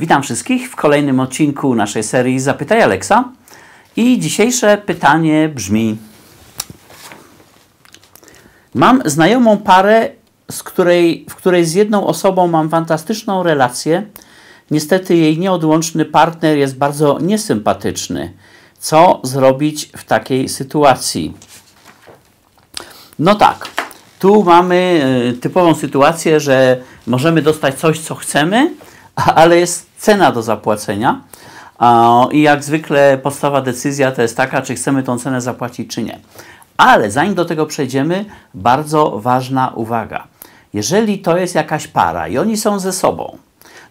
Witam wszystkich w kolejnym odcinku naszej serii Zapytaj Alexa. I dzisiejsze pytanie brzmi: Mam znajomą parę, z której, w której z jedną osobą mam fantastyczną relację. Niestety jej nieodłączny partner jest bardzo niesympatyczny. Co zrobić w takiej sytuacji? No tak, tu mamy e, typową sytuację, że możemy dostać coś, co chcemy, ale jest cena do zapłacenia. I jak zwykle podstawowa decyzja to jest taka, czy chcemy tą cenę zapłacić, czy nie. Ale zanim do tego przejdziemy, bardzo ważna uwaga. Jeżeli to jest jakaś para i oni są ze sobą,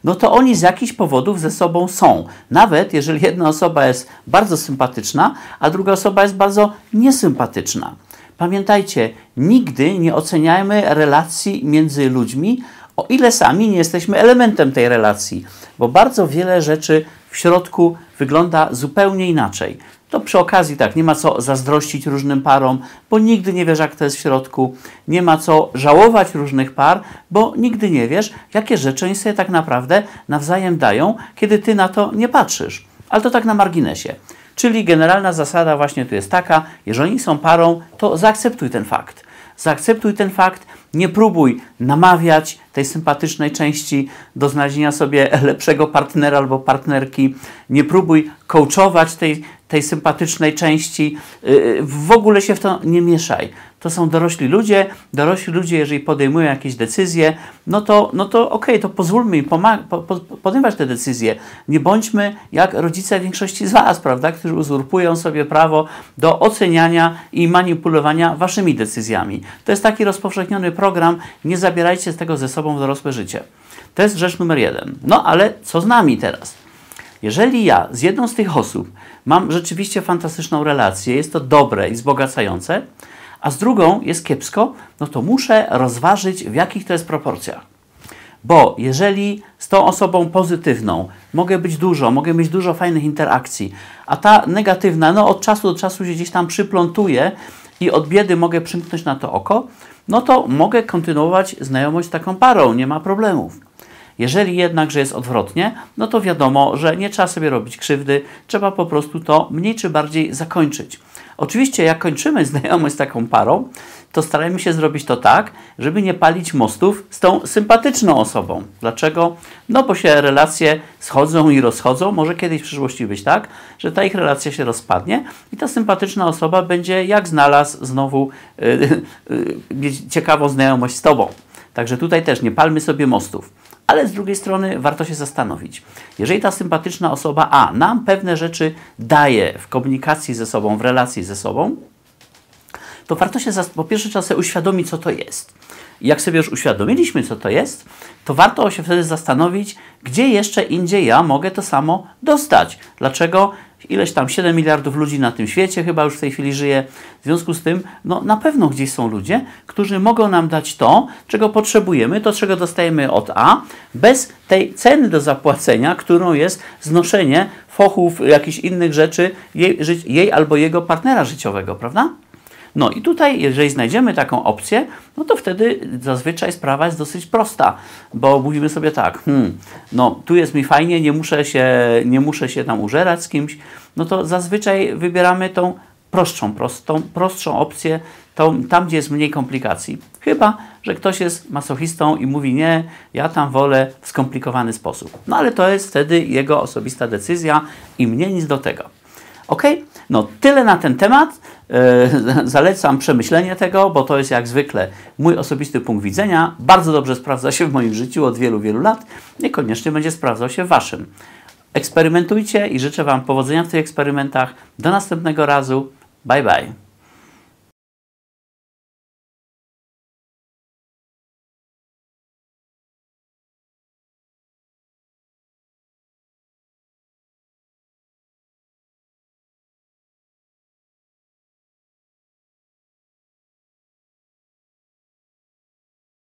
no to oni z jakichś powodów ze sobą są. Nawet jeżeli jedna osoba jest bardzo sympatyczna, a druga osoba jest bardzo niesympatyczna. Pamiętajcie, nigdy nie oceniajmy relacji między ludźmi, o ile sami nie jesteśmy elementem tej relacji, bo bardzo wiele rzeczy w środku wygląda zupełnie inaczej. To przy okazji tak, nie ma co zazdrościć różnym parom, bo nigdy nie wiesz, jak to jest w środku. Nie ma co żałować różnych par, bo nigdy nie wiesz, jakie rzeczy oni sobie tak naprawdę nawzajem dają, kiedy ty na to nie patrzysz. Ale to tak na marginesie. Czyli generalna zasada właśnie tu jest taka, jeżeli są parą, to zaakceptuj ten fakt. Zaakceptuj ten fakt, nie próbuj namawiać tej sympatycznej części do znalezienia sobie lepszego partnera albo partnerki. Nie próbuj coachować tej, tej sympatycznej części. Y, y, w ogóle się w to nie mieszaj. To są dorośli ludzie. Dorośli ludzie, jeżeli podejmują jakieś decyzje, no to, no to okej, okay, to pozwólmy im po, po, podejmować te decyzje. Nie bądźmy jak rodzice większości z Was, prawda, którzy uzurpują sobie prawo do oceniania i manipulowania Waszymi decyzjami. To jest taki rozpowszechniony program. Nie zabierajcie tego ze sobą w dorosłe życie. To jest rzecz numer jeden. No ale co z nami teraz? Jeżeli ja z jedną z tych osób mam rzeczywiście fantastyczną relację, jest to dobre i wzbogacające, a z drugą jest kiepsko, no to muszę rozważyć, w jakich to jest proporcjach. Bo jeżeli z tą osobą pozytywną mogę być dużo, mogę mieć dużo fajnych interakcji, a ta negatywna, no od czasu do czasu się gdzieś tam przyplątuje i od biedy mogę przymknąć na to oko, no to mogę kontynuować znajomość z taką parą, nie ma problemów. Jeżeli jednakże jest odwrotnie, no to wiadomo, że nie trzeba sobie robić krzywdy, trzeba po prostu to mniej czy bardziej zakończyć. Oczywiście, jak kończymy znajomość z taką parą, to starajmy się zrobić to tak, żeby nie palić mostów z tą sympatyczną osobą. Dlaczego? No bo się relacje schodzą i rozchodzą. Może kiedyś w przyszłości być tak, że ta ich relacja się rozpadnie i ta sympatyczna osoba będzie jak znalazł znowu yy, yy, ciekawą znajomość z Tobą. Także tutaj też nie palmy sobie mostów. Ale z drugiej strony warto się zastanowić. Jeżeli ta sympatyczna osoba A nam pewne rzeczy daje w komunikacji ze sobą, w relacji ze sobą, to warto się po pierwsze trzeba sobie uświadomić, co to jest. I jak sobie już uświadomiliśmy, co to jest, to warto się wtedy zastanowić, gdzie jeszcze indziej ja mogę to samo dostać. Dlaczego ileś tam 7 miliardów ludzi na tym świecie chyba już w tej chwili żyje. W związku z tym, no na pewno gdzieś są ludzie, którzy mogą nam dać to, czego potrzebujemy, to czego dostajemy od A, bez tej ceny do zapłacenia, którą jest znoszenie fochów, jakichś innych rzeczy jej, jej albo jego partnera życiowego, prawda? No i tutaj, jeżeli znajdziemy taką opcję, no to wtedy zazwyczaj sprawa jest dosyć prosta, bo mówimy sobie tak, hmm, no tu jest mi fajnie, nie muszę się, nie muszę się tam użerać z kimś, no to zazwyczaj wybieramy tą prostszą, prostą, prostszą opcję, tą, tam gdzie jest mniej komplikacji. Chyba, że ktoś jest masochistą i mówi nie, ja tam wolę w skomplikowany sposób. No ale to jest wtedy jego osobista decyzja i mnie nic do tego. Ok? No tyle na ten temat. E, zalecam przemyślenie tego, bo to jest jak zwykle mój osobisty punkt widzenia. Bardzo dobrze sprawdza się w moim życiu od wielu, wielu lat. Niekoniecznie będzie sprawdzał się w Waszym. Eksperymentujcie i życzę Wam powodzenia w tych eksperymentach. Do następnego razu. Bye bye.